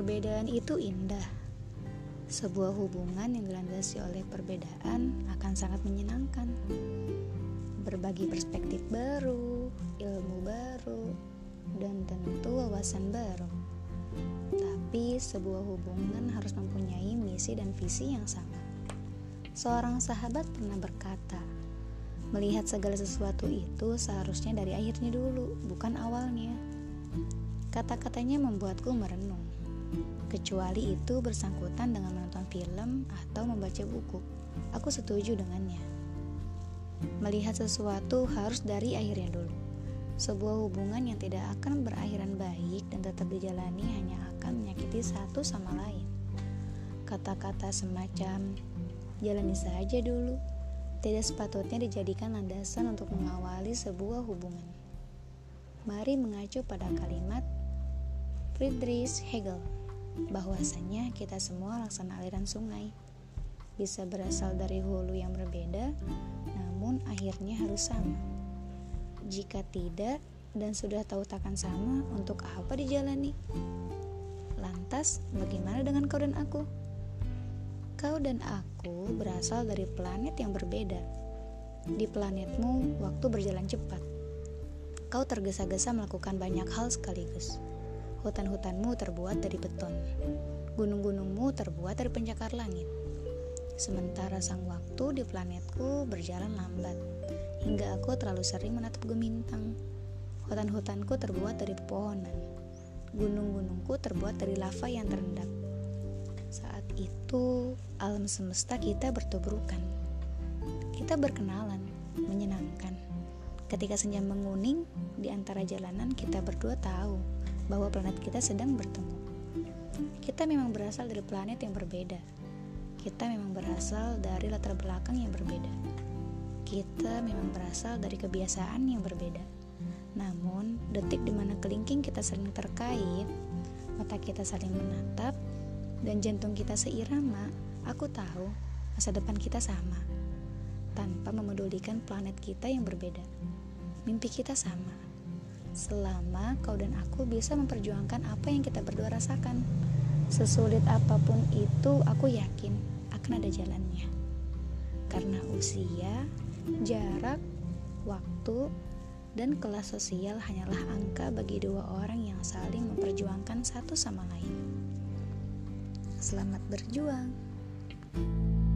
Perbedaan itu indah. Sebuah hubungan yang dilandasi oleh perbedaan akan sangat menyenangkan. Berbagi perspektif baru, ilmu baru, dan tentu wawasan baru. Tapi sebuah hubungan harus mempunyai misi dan visi yang sama. Seorang sahabat pernah berkata, melihat segala sesuatu itu seharusnya dari akhirnya dulu, bukan awalnya. Kata-katanya membuatku merenung kecuali itu bersangkutan dengan menonton film atau membaca buku. Aku setuju dengannya. Melihat sesuatu harus dari akhirnya dulu. Sebuah hubungan yang tidak akan berakhiran baik dan tetap dijalani hanya akan menyakiti satu sama lain. Kata-kata semacam jalani saja dulu tidak sepatutnya dijadikan landasan untuk mengawali sebuah hubungan. Mari mengacu pada kalimat Friedrich Hegel bahwasanya kita semua laksana aliran sungai. Bisa berasal dari hulu yang berbeda namun akhirnya harus sama. Jika tidak dan sudah tahu takkan sama untuk apa dijalani? Lantas bagaimana dengan kau dan aku? Kau dan aku berasal dari planet yang berbeda. Di planetmu waktu berjalan cepat. Kau tergesa-gesa melakukan banyak hal sekaligus Hutan-hutanmu terbuat dari beton. Gunung-gunungmu terbuat dari pencakar langit. Sementara sang waktu di planetku berjalan lambat, hingga aku terlalu sering menatap gemintang. Hutan-hutanku terbuat dari pepohonan. Gunung-gunungku terbuat dari lava yang terendap. Saat itu, alam semesta kita bertubrukan. Kita berkenalan, menyenangkan. Ketika senja menguning, di antara jalanan kita berdua tahu bahwa planet kita sedang bertemu. Kita memang berasal dari planet yang berbeda. Kita memang berasal dari latar belakang yang berbeda. Kita memang berasal dari kebiasaan yang berbeda. Namun, detik di mana kelingking kita saling terkait, mata kita saling menatap, dan jantung kita seirama, aku tahu masa depan kita sama. Tanpa memedulikan planet kita yang berbeda. Mimpi kita sama selama kau dan aku bisa memperjuangkan apa yang kita berdua rasakan. Sesulit apa pun itu, aku yakin akan ada jalannya. Karena usia, jarak, waktu, dan kelas sosial hanyalah angka bagi dua orang yang saling memperjuangkan satu sama lain. Selamat berjuang! thank you